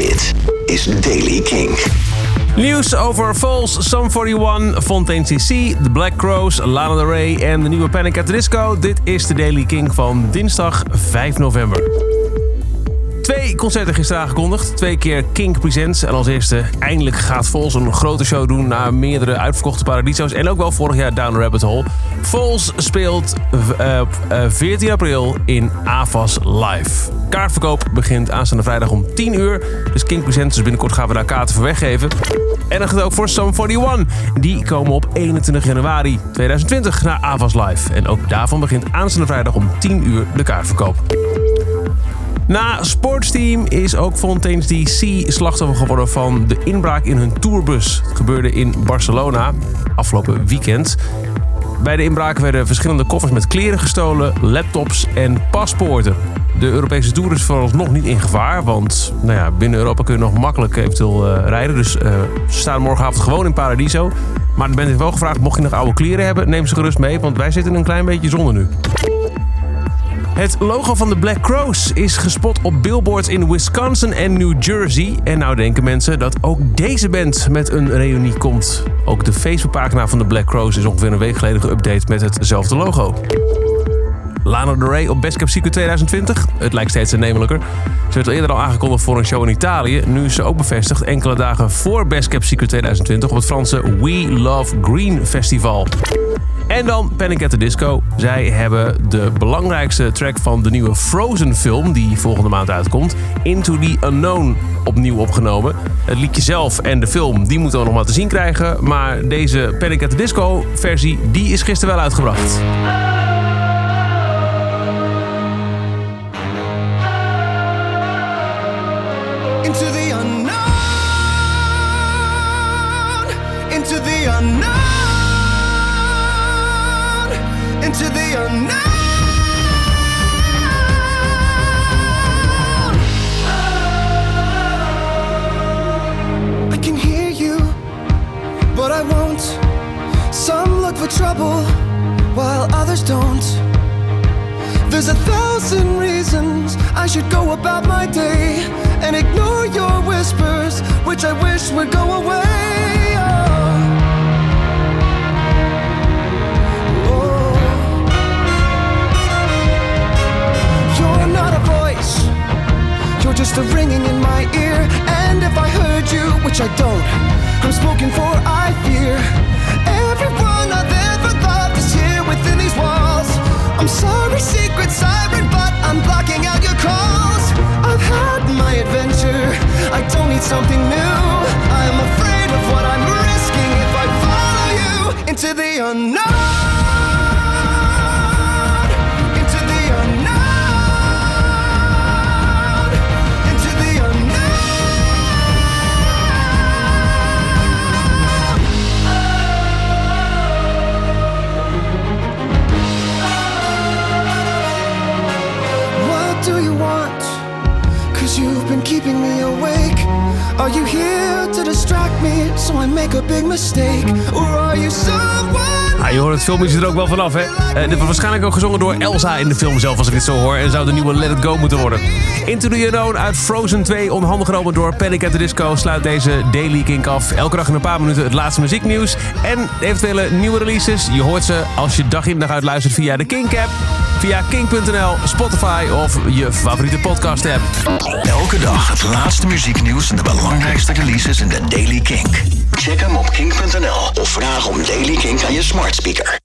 Dit is Daily King. Nieuws over Falls, Sum 41, Fontaine CC, The Black Crows, Lana Del Rey en de nieuwe Panic at the Disco. Dit is de Daily King van dinsdag 5 november. Twee concerten gisteren aangekondigd. Twee keer King Presents. En als eerste, eindelijk gaat Falls een grote show doen... na meerdere uitverkochte Paradiso's. En ook wel vorig jaar Down Rabbit Hole. Falls speelt uh, uh, 14 april in Avas Live. Kaartverkoop begint aanstaande vrijdag om 10 uur. Dus King Presents, dus binnenkort gaan we daar kaarten voor weggeven. En dat gaat ook voor Sum 41. Die komen op 21 januari 2020 naar Avas Live. En ook daarvan begint aanstaande vrijdag om 10 uur de kaartverkoop. Na Sportsteam is ook Fontaine's DC slachtoffer geworden van de inbraak in hun tourbus. Het gebeurde in Barcelona afgelopen weekend. Bij de inbraak werden verschillende koffers met kleren gestolen, laptops en paspoorten. De Europese Tour is vooralsnog niet in gevaar, want nou ja, binnen Europa kun je nog makkelijk eventueel uh, rijden. Dus uh, ze staan morgenavond gewoon in Paradiso. Maar dan ben ik wel gevraagd, mocht je nog oude kleren hebben, neem ze gerust mee, want wij zitten een klein beetje zonder nu. Het logo van de Black Crows is gespot op billboards in Wisconsin en New Jersey. En nou denken mensen dat ook deze band met een reunie komt. Ook de Facebookpagina van de Black Crows is ongeveer een week geleden geüpdate met hetzelfde logo. Lana Del Rey op Best Cap Secret 2020. Het lijkt steeds aannemelijker. Ze werd al eerder al aangekondigd voor een show in Italië. Nu is ze ook bevestigd enkele dagen voor Best Cap Secret 2020 op het Franse We Love Green Festival. En dan Panic at the Disco. Zij hebben de belangrijkste track van de nieuwe Frozen film, die volgende maand uitkomt, Into the Unknown, opnieuw opgenomen. Het liedje zelf en de film, die moeten we nog maar te zien krijgen. Maar deze Panic at the Disco versie, die is gisteren wel uitgebracht. Into the unknown, into the unknown, trouble, while others don't. There's a thousand reasons I should go about my day and ignore your whispers, which I wish would go away. Oh. You're just a ringing in my ear. And if I heard you, which I don't, I'm spoken for, I fear. Need something new. I'm afraid of what I'm risking if I follow you into the unknown. You've been keeping me awake. Are you here to distract me so I make a big mistake? Or are you someone? Ah, je hoort het filmpje er ook wel vanaf, hè? Eh, dit wordt waarschijnlijk ook gezongen door Elsa in de film zelf, als ik dit zo hoor. En zou de nieuwe Let It Go moeten worden. Into the Unknown uit Frozen 2, onhandig genomen door Panic at the Disco, sluit deze Daily Kink af. Elke dag in een paar minuten het laatste muzieknieuws en eventuele nieuwe releases. Je hoort ze als je dag in dag uit luistert via de Kink-app, via kink.nl, Spotify of je favoriete podcast-app. Elke dag het laatste muzieknieuws en de belangrijkste releases in de Daily Kink. Check hem op kink.nl of vraag om Daily Kink aan je smart speaker.